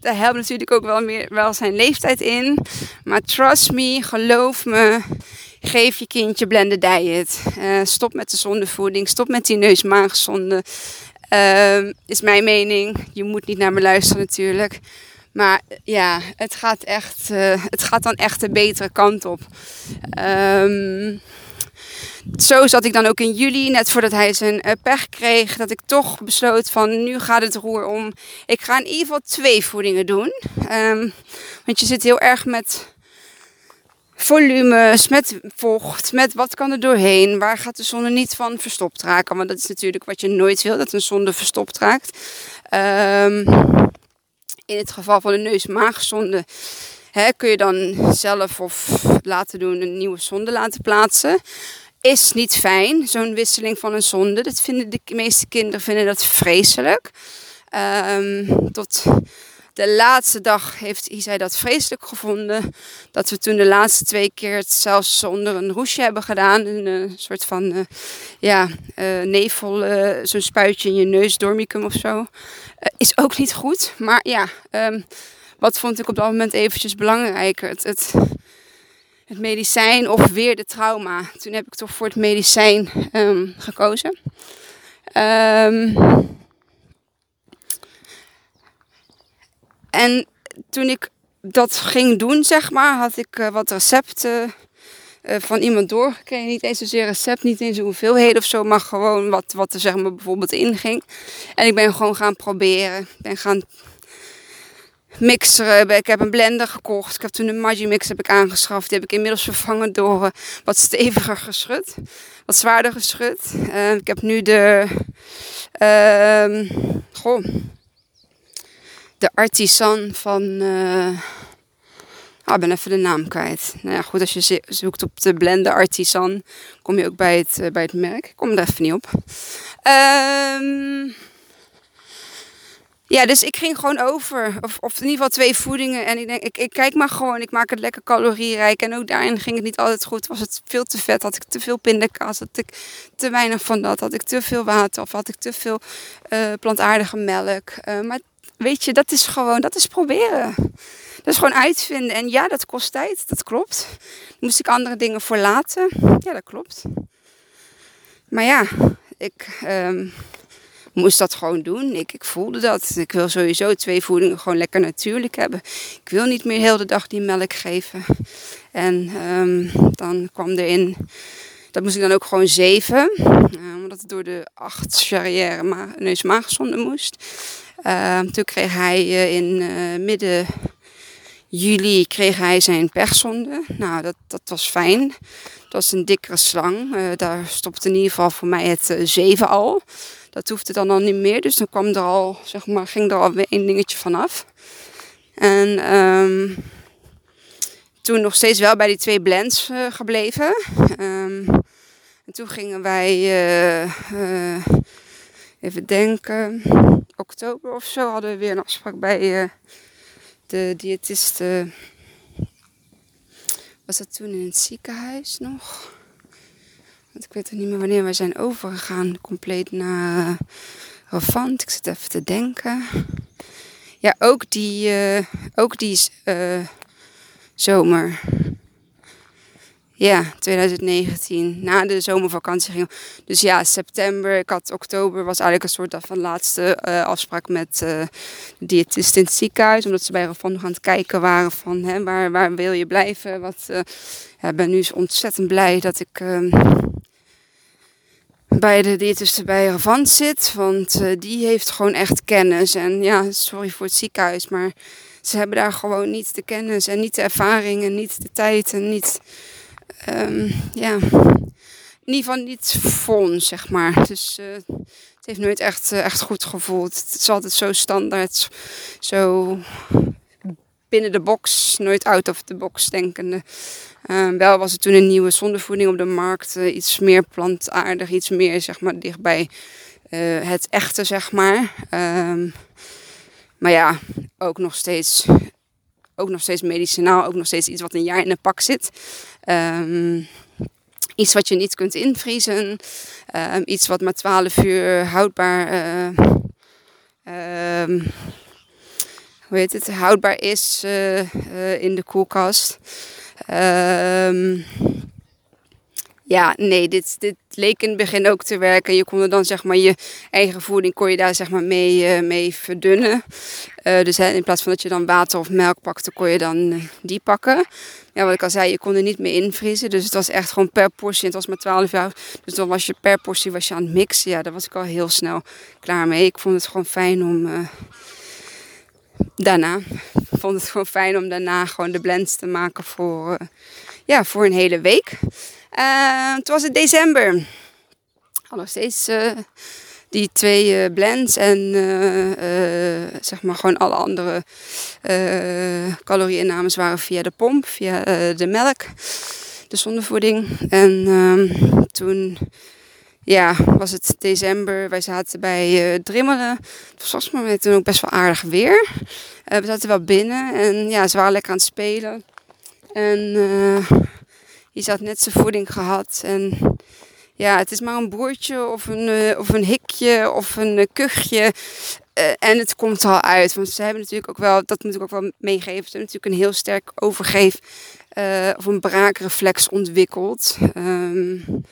Speaker 1: helpt natuurlijk ook wel, meer, wel zijn leeftijd in. Maar trust me, geloof me. Geef je kindje blended diet. Uh, stop met de zondevoeding. Stop met die neus-maagzonde. Uh, is mijn mening. Je moet niet naar me luisteren natuurlijk. Maar ja, het gaat, echt, uh, het gaat dan echt de betere kant op. Um, zo zat ik dan ook in juli, net voordat hij zijn pech kreeg, dat ik toch besloot van nu gaat het roer om. Ik ga in ieder geval twee voedingen doen. Um, want je zit heel erg met volumes, met vocht, met wat kan er doorheen. Waar gaat de zonde niet van verstopt raken? Want dat is natuurlijk wat je nooit wil, dat een zonde verstopt raakt. Um, in het geval van de neus-maagzonde kun je dan zelf of laten doen een nieuwe zonde laten plaatsen. Is niet fijn, zo'n wisseling van een zonde. Dat vinden de meeste kinderen vinden dat vreselijk. Um, tot de laatste dag heeft Isai dat vreselijk gevonden. Dat we toen de laatste twee keer het zelfs zonder een roesje hebben gedaan. Een uh, soort van uh, ja, uh, nevel, zo'n spuitje in je neus, dormicum of zo. is ook niet goed. Maar ja, um, wat vond ik op dat moment eventjes belangrijker? Het, het, het, medicijn of weer de trauma. Toen heb ik toch voor het medicijn um, gekozen. Um, En toen ik dat ging doen, zeg maar, had ik uh, wat recepten uh, van iemand doorgekregen. Niet eens zozeer recept, niet eens hoeveelheden of zo, maar gewoon wat, wat er zeg maar bijvoorbeeld in ging. En ik ben gewoon gaan proberen. Ik ben gaan mixeren. Ik heb een blender gekocht. Ik heb toen een Magimix heb ik aangeschaft. Die heb ik inmiddels vervangen door uh, wat steviger geschud. Wat zwaarder geschud. ik heb nu de... Uh, goh de artisan van. Uh, ik ben even de naam kwijt. Nou ja, goed, als je zoekt op de blender artisan, kom je ook bij het, uh, bij het merk. Ik kom er even niet op. Um, ja, dus ik ging gewoon over. Of, of in ieder geval twee voedingen. En ik denk, ik, ik kijk maar gewoon. Ik maak het lekker calorierijk. En ook daarin ging het niet altijd goed. Was het veel te vet? Had ik te veel pindakaas? Had ik te weinig van dat? Had ik te veel water? Of had ik te veel uh, plantaardige melk? Uh, maar weet je, dat is gewoon, dat is proberen. Dat is gewoon uitvinden. En ja, dat kost tijd, dat klopt. moest ik andere dingen voor laten. Ja, dat klopt. Maar ja, ik um, moest dat gewoon doen. Ik, ik voelde dat. Ik wil sowieso twee voedingen gewoon lekker natuurlijk hebben. Ik wil niet meer heel de dag die melk geven. En um, dan kwam erin, dat moest ik dan ook gewoon zeven. Uh, omdat het door de acht charrière ma neus-maagzonde moest. Uh, toen kreeg hij uh, in uh, midden juli kreeg hij zijn pechzonde. Nou, dat, dat was fijn. Dat was een dikkere slang. Uh, daar stopte in ieder geval voor mij het uh, zeven al. Dat hoefde dan al niet meer. Dus dan kwam er al, zeg maar, ging er alweer één dingetje vanaf. En um, toen nog steeds wel bij die twee blends gebleven. Um, en toen gingen wij, even denken, oktober of zo hadden we weer een afspraak bij de diëtiste. Was dat toen in het ziekenhuis nog? Want ik weet er niet meer wanneer wij zijn overgegaan. Compleet naar Ravant. Ik zit even te denken. Ja, ook die, uh, ook die zomer. Ja, 2019. Na de zomervakantie ging. Dus ja, september. Ik had oktober was eigenlijk een soort van laatste uh, afspraak met uh, de diëtist in het ziekenhuis. Omdat ze bij Rafan nog aan het kijken waren van hè, waar, waar wil je blijven. Wat, ik ben nu ontzettend blij dat ik ehm, bij de diëtist bij Ravant zit. Want die heeft gewoon echt kennis. En ja, sorry voor het ziekenhuis, maar ze hebben daar gewoon niet de kennis en niet de ervaring en niet de tijd en niet um, ja, in ieder geval niet vol, zeg maar. Dus uh, het heeft nooit echt, uh, echt goed gevoeld. Het is altijd zo standaard, zo binnen de box, nooit out of the box denkende. Uh, wel was het toen een nieuwe zondevoeding op de markt, uh, iets meer plantaardig, iets meer zeg maar dichtbij het echte, zeg maar. Um, maar ja, ook nog steeds ook nog steeds medicinaal, ook nog steeds iets wat een jaar in een pak zit. Um, iets wat je niet kunt invriezen. Um, iets wat maar 12 uur houdbaar. Uh, hoe heet het? Houdbaar is uh, uh, in de koelkast. Ja, nee, dit, dit leek in het begin ook te werken. Je kon er dan zeg maar je eigen voeding kon je daar zeg maar mee, uh, mee verdunnen. Uh, dus hè, in plaats van dat je dan water of melk pakte, kon je dan uh, die pakken. Ja, wat ik al zei, je kon er niet meer invriezen. Dus het was echt gewoon per portie. Het was maar 12 jaar. Dus dan was je per portie was je aan het mixen. Ja, daar was ik al heel snel klaar mee. Ik vond het gewoon fijn om daarna. Vond het gewoon fijn om daarna gewoon de blends te maken voor, ja, voor een hele week. Uh, toen was het december. Al nog steeds uh, die twee uh, blends en zeg maar gewoon alle andere calorieinnames waren via de pomp, via de melk, de zondevoeding. En ehm, toen ja, was het december. Wij zaten bij Drimmelen. Het was volgens mij toen ook best wel aardig weer. we zaten wel binnen en ja, ze waren lekker aan het spelen. En die had net zijn voeding gehad. En ja, het is maar een boertje of een, uh, of een hikje of een uh, kuchje. Uh, en het komt al uit. Want ze hebben natuurlijk ook wel, dat moet ik ook wel meegeven, ze hebben natuurlijk een heel sterk overgeef of een braakreflex ontwikkeld. Um,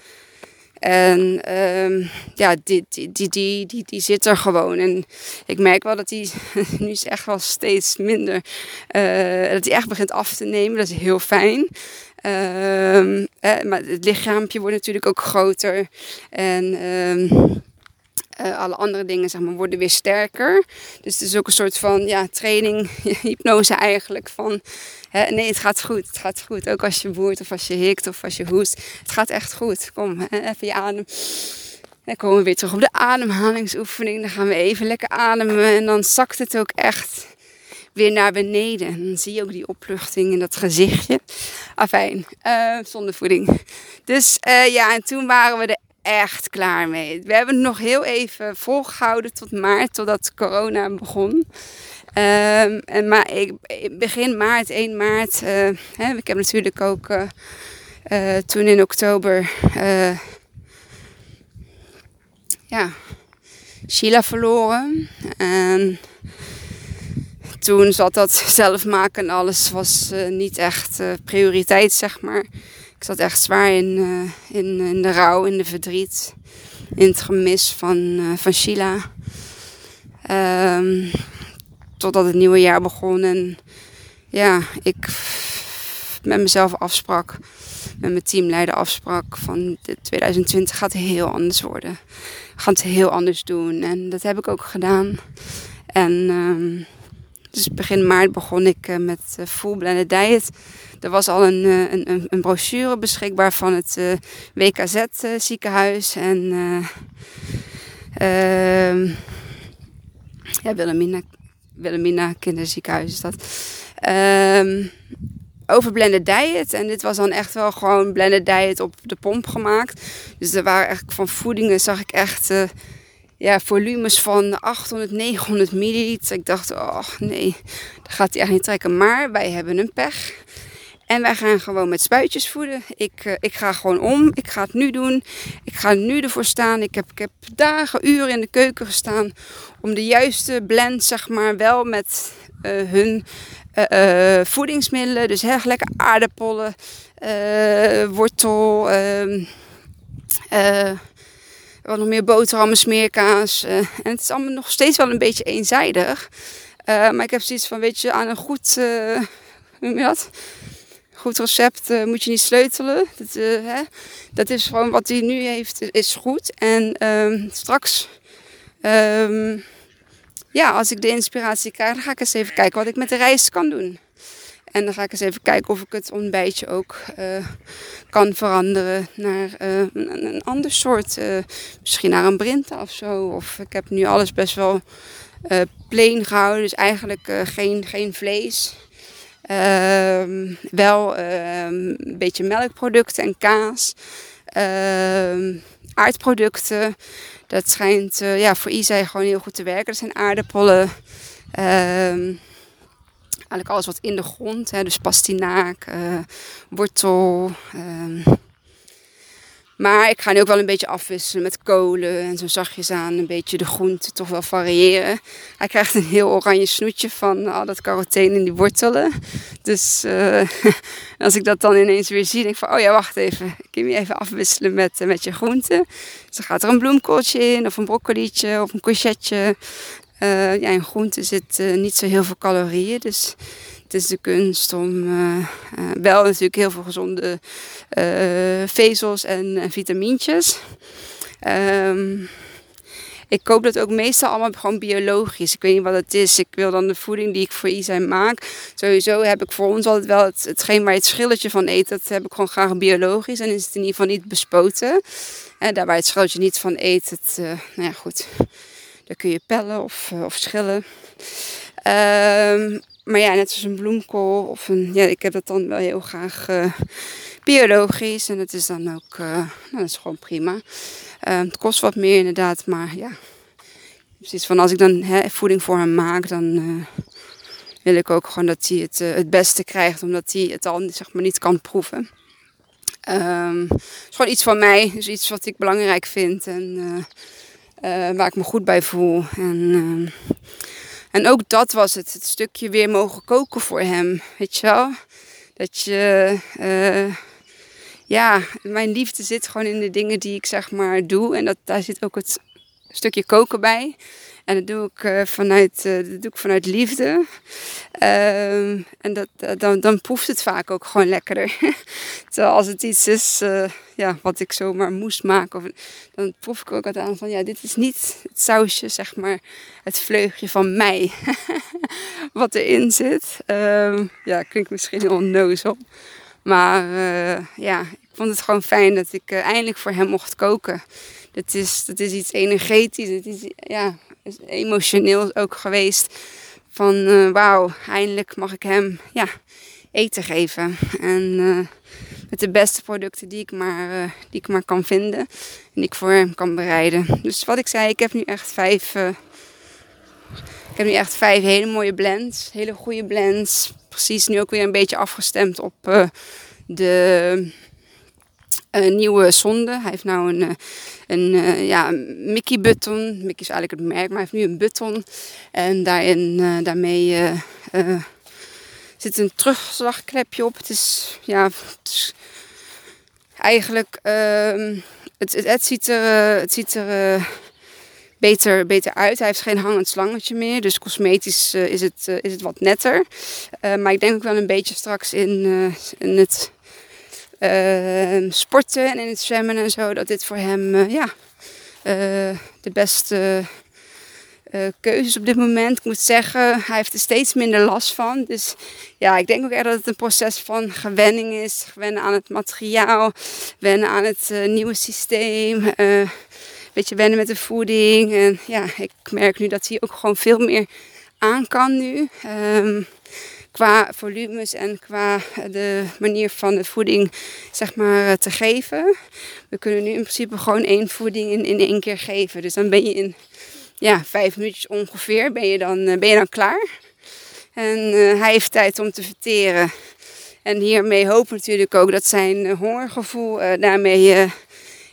Speaker 1: en um, ja, die, die, die, die, die, die zit er gewoon. En ik merk wel dat die nu is echt wel steeds minder. Dat hij echt begint af te nemen. Dat is heel fijn. Eh, maar het lichaampje wordt natuurlijk ook groter. En um, uh, alle andere dingen zeg maar, worden weer sterker. Dus het is ook een soort van ja, training, hypnose eigenlijk. Van hè, nee, het gaat goed, het gaat goed. Ook als je boert of als je hikt of als je hoest. Het gaat echt goed. Kom, even je adem. Dan komen we weer terug op de ademhalingsoefening. Dan gaan we even lekker ademen. En dan zakt het ook echt weer naar beneden. En dan zie je ook die opluchting in dat gezichtje. Afijn, uh, zonder voeding. Dus uh, ja, en toen waren we er echt klaar mee. We hebben het nog heel even volgehouden tot maart, totdat corona begon. Um, en maar ik, begin maart, 1 maart. Uh, hè, ik heb natuurlijk ook toen in oktober ja, Sheila verloren. En toen zat dat zelf maken en alles was uh, niet echt uh, prioriteit, zeg maar. Ik zat echt zwaar in, uh, in, in de rouw, in de verdriet. in het gemis van, van Sheila. Um, totdat het nieuwe jaar begon en ja, ik met mezelf afsprak, met mijn teamleider afsprak van 2020 gaat heel anders worden. We gaan het heel anders doen en dat heb ik ook gedaan. En um, dus begin maart begon ik uh, met uh, Full Blended Diet. Er was al een, uh, een, een, brochure beschikbaar van het WKZ ziekenhuis en ehm, ja, Wilhelmina, Wilhelmina kinderziekenhuis is dat. Um, over blended diet. En dit was dan echt wel gewoon blended diet op de pomp gemaakt. Dus er waren eigenlijk van voedingen zag ik echt ja, volumes van 800, 900 milliliter. Ik dacht, oh nee, dat gaat hij echt niet trekken. Maar wij hebben een pech. En wij gaan gewoon met spuitjes voeden. Ik, uh, ik ga gewoon om. Ik ga het nu doen. Ik ga nu ervoor staan. Ik heb, ik heb dagen, uren in de keuken gestaan. Om de juiste blend, zeg maar, wel met uh, hun uh, voedingsmiddelen. Dus heel lekker aardappelen, wortel, ehm, wat nog meer boterhammen, smeerkaas. en het is allemaal nog steeds wel een beetje eenzijdig. maar ik heb zoiets van, weet je, aan een goed, hoe noem je dat? Goed recept moet je niet sleutelen. Dat, hè? dat is gewoon wat hij nu heeft, is goed. En ehm, straks... Um, ja, als ik de inspiratie krijg, ga ik eens even kijken wat ik met de rijst kan doen. En dan ga ik eens even kijken of ik het ontbijtje ook uh, kan veranderen naar uh, een, ander soort. Uh, misschien naar een brinta of zo. Of ik heb nu alles best wel plain gehouden. Dus eigenlijk geen, geen vlees. Ehm, wel ehm, een beetje melkproducten en kaas. Ehm, aardproducten. Dat schijnt ja, voor Isai gewoon heel goed te werken. Dat zijn aardappelen. Eigenlijk alles wat in de grond. Hè, dus pastinaak, uh, wortel. Um, maar ik ga nu ook wel een beetje afwisselen met kolen en zo zachtjes aan een beetje de groenten toch wel variëren. Hij krijgt een heel oranje snoetje van al dat carotene in die wortelen. Dus uh, als ik dat dan ineens weer zie, denk ik van, oh ja, wacht even. Ik kan je even afwisselen met, uh, met je groenten. Dus dan gaat er een bloemkooltje in, of een broccolietje, of een courgette. Uh, ja, in groenten zit niet zo heel veel calorieën, dus het is de kunst om uh, wel natuurlijk heel veel gezonde vezels en, vitamintjes. Um, ik koop dat ook meestal allemaal gewoon biologisch. Ik weet niet wat het is. Ik wil dan de voeding die ik voor Isai maak. Sowieso heb ik voor ons altijd wel het, hetgeen waar je het schilletje van eet. Dat heb ik gewoon graag biologisch. En is het in ieder geval niet bespoten. En daar waar het schilletje niet van eet. Het, nou ja, goed. Daar kun je pellen of, of schillen. Um, maar ja, net zoals een bloemkool of een, ja, ik heb dat dan wel heel graag uh, biologisch. En het is dan ook, uh, nou, dat is gewoon prima. Uh, het kost wat meer inderdaad, maar ja. Precies van als ik dan voeding voor hem maak, dan wil ik ook gewoon dat hij het, het beste krijgt. Omdat hij het al zeg maar, niet kan proeven. Um, het is gewoon iets van mij, dus iets wat ik belangrijk vind en waar ik me goed bij voel. En ehm, en ook dat was het, het stukje weer mogen koken voor hem, weet je wel. Dat je, uh, ja, mijn liefde zit gewoon in de dingen die ik zeg maar doe. En dat, daar zit ook het stukje koken bij. En dat doe ik, uh, vanuit, uh, dat doe ik vanuit liefde. Uh, en dat, dan, dan proeft het vaak ook gewoon lekkerder. Terwijl als het iets is ja, wat ik zomaar moest maken, of, dan proef ik ook altijd aan van ja, dit is niet het sausje, zeg maar, het vleugje van mij. wat erin zit. Ehm, ja, klinkt misschien heel onnozel. Maar ja, ik vond het gewoon fijn dat ik eindelijk voor hem mocht koken. Dat is, dat is iets energetisch. Het is, ja, emotioneel ook geweest. Van uh, wauw, eindelijk mag ik hem ja, eten geven. En uh, met de beste producten die ik, maar, uh, die ik maar kan vinden. En die ik voor hem kan bereiden. Dus wat ik zei, ik heb nu echt vijf. ik heb nu echt vijf hele mooie blends. Hele goede blends. Precies nu ook weer een beetje afgestemd op de een nieuwe zonde. Hij heeft nou een, een, een ja, Mickey button. Mickey is eigenlijk het merk, maar hij heeft nu een button. En daarin, uh, daarmee zit een terugslagklepje op. Het is, ja, eigenlijk ehm, het, het, het ziet er, het ziet er beter, beter uit. Hij heeft geen hangend slangetje meer. Dus cosmetisch is, het, is het wat netter. maar ik denk ook wel een beetje straks in, in het sporten en in het zwemmen en zo. Dat dit voor hem ja, de beste uh, keuzes op dit moment. Ik moet zeggen, hij heeft er steeds minder last van. Dus ja, ik denk ook echt dat het een proces van gewenning is. Gewennen aan het materiaal, wennen aan het nieuwe systeem. Een beetje wennen met de voeding. En ja, ik merk nu dat hij ook gewoon veel meer aan kan nu. Um, qua volumes en qua de manier van de voeding zeg maar, te geven. We kunnen nu in principe gewoon één voeding in, in één keer geven. Dus dan ben je in ja, vijf minuutjes ongeveer ben je dan, eh, ben je dan klaar. En hij heeft tijd om te verteren. En hiermee hoop natuurlijk ook dat zijn hongergevoel daarmee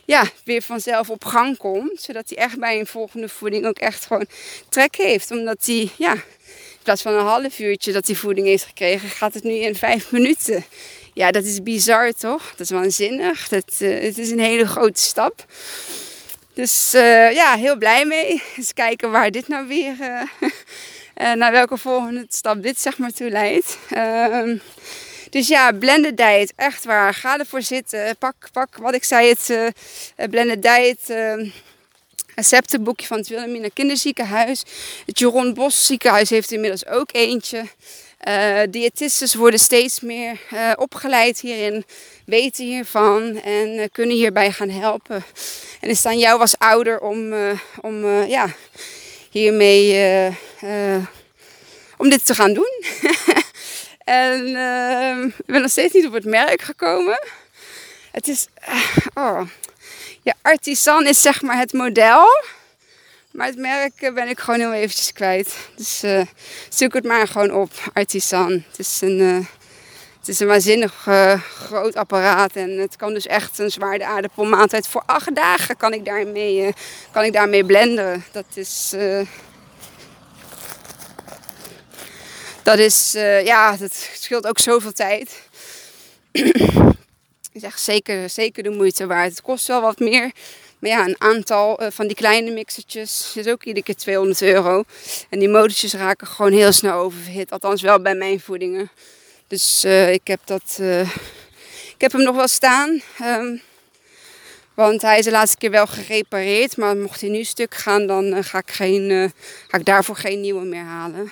Speaker 1: ja, weer vanzelf op gang komt. Zodat hij echt bij een volgende voeding ook echt gewoon trek heeft. Omdat hij, ja, plaats van een half uurtje dat hij voeding heeft gekregen, gaat het nu in vijf minuten. Ja, dat is bizar toch? Dat is waanzinnig. Dat, het is een hele grote stap. Dus uh, ja, heel blij mee. Eens kijken waar dit nou weer, uh, naar welke volgende stap dit zeg maar toe leidt. Ehm, dus ja, blended diet, echt waar. Ga ervoor zitten. Pak, pak wat ik zei, het blended diet ehm, receptenboekje van het Wilhelmina Kinderziekenhuis. Het Jeroen Bos ziekenhuis heeft inmiddels ook eentje. Uh, diëtistes worden steeds meer uh, opgeleid hierin, weten hiervan en uh, kunnen hierbij gaan helpen. En het is aan jou als ouder om, om ja, hiermee om dit te gaan doen. en ik ben nog steeds niet op het merk gekomen. Het is, oh, ja, Artisan is zeg maar het model. Maar het merk eh, ben ik gewoon heel eventjes kwijt. Dus uh, zoek het maar gewoon op, Artisan. Het is een, uh, het is een waanzinnig groot apparaat. En het kan dus echt een zwaarde aardappelmaaltijd. Voor acht dagen kan ik daarmee, kan ik daarmee blenden. Dat is... dat is, ja, dat scheelt ook zoveel tijd. is echt zeker, zeker de moeite waard. Het kost wel wat meer. Maar ja, een aantal uh, van die kleine mixertjes is ook iedere keer 200 euro. En die motortjes raken gewoon heel snel oververhit. Althans wel bij mijn voedingen. Dus uh, ik heb dat... Uh, ik heb hem nog wel staan. Um, want hij is de laatste keer wel gerepareerd. Maar mocht hij nu stuk gaan, dan ga, ik geen, ga ik daarvoor geen nieuwe meer halen.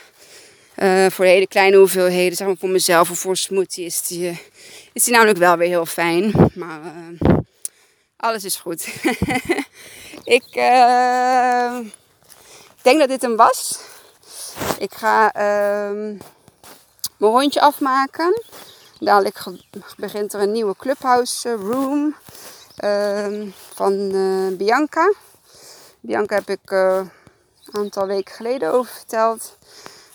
Speaker 1: voor de hele kleine hoeveelheden, zeg maar voor mezelf of voor smoothie, is die, is die namelijk wel weer heel fijn. Maar alles is goed. ik uh, denk dat dit hem was. Ik ga uh, mijn hondje afmaken. Dadelijk begint er een nieuwe clubhouse eh, room uh, van Bianca. Bianca heb ik een aantal weken geleden over verteld.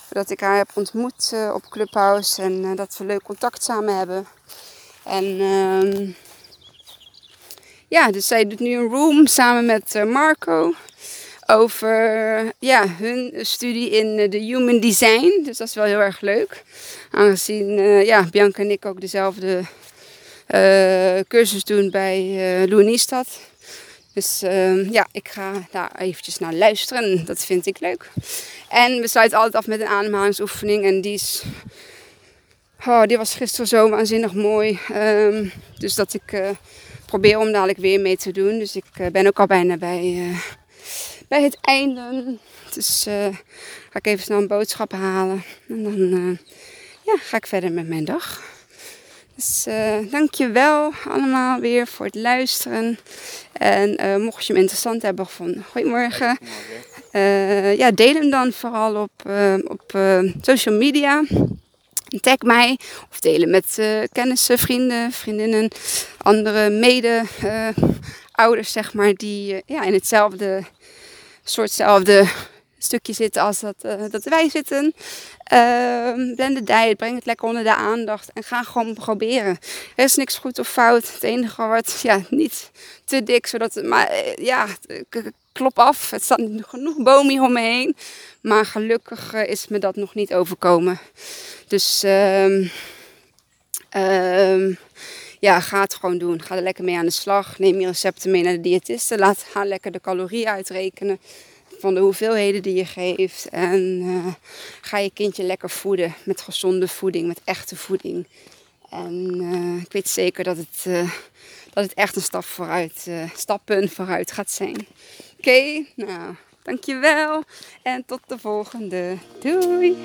Speaker 1: Dat ik haar heb ontmoet op Clubhouse en dat we leuk contact samen hebben. En ehm, ja, dus zij doet nu een room samen met uh, Marco over ja, hun studie in uh, de human design. Dus dat is wel heel erg leuk. Aangezien uh, ja, Bianca en ik ook dezelfde cursus doen bij uh. Dus ehm, ja, ik ga daar eventjes naar luisteren. Dat vind ik leuk. En we sluiten altijd af met een ademhalingsoefening. En die is... Oh, die was gisteren zo waanzinnig mooi. Um, dus dat ik probeer om dadelijk weer mee te doen. Dus ik uh, ben ook al bijna bij, uh, bij het einde. Dus ga ik even snel een boodschap halen. En dan ja, ga ik verder met mijn dag. Dus dankjewel allemaal weer voor het luisteren. En mocht je hem interessant hebben gevonden, goedemorgen. ja, deel hem dan vooral op, op social media tag mij of delen met uh, kennissen, vrienden, vriendinnen, andere mede-ouders, uh, zeg maar, die uh, ja, in hetzelfde soortzelfde stukje zitten als dat, dat wij zitten. Ehm, blend diet, breng het lekker onder de aandacht en ga gewoon proberen. Er is niks goed of fout. Het enige wordt ja, niet te dik, zodat het, maar ja, klop af. Het staat genoeg bomen om me heen. Maar gelukkig is me dat nog niet overkomen. Dus um, um, ja, ga het gewoon doen. Ga er lekker mee aan de slag. Neem je recepten mee naar de diëtiste. Laat haar lekker de calorieën uitrekenen van de hoeveelheden die je geeft. En uh, ga je kindje lekker voeden met gezonde voeding, met echte voeding. En uh, ik weet zeker dat het, dat het echt een stap vooruit, stappen vooruit gaat zijn. Oké, nou, Dankjewel en tot de volgende. Doei!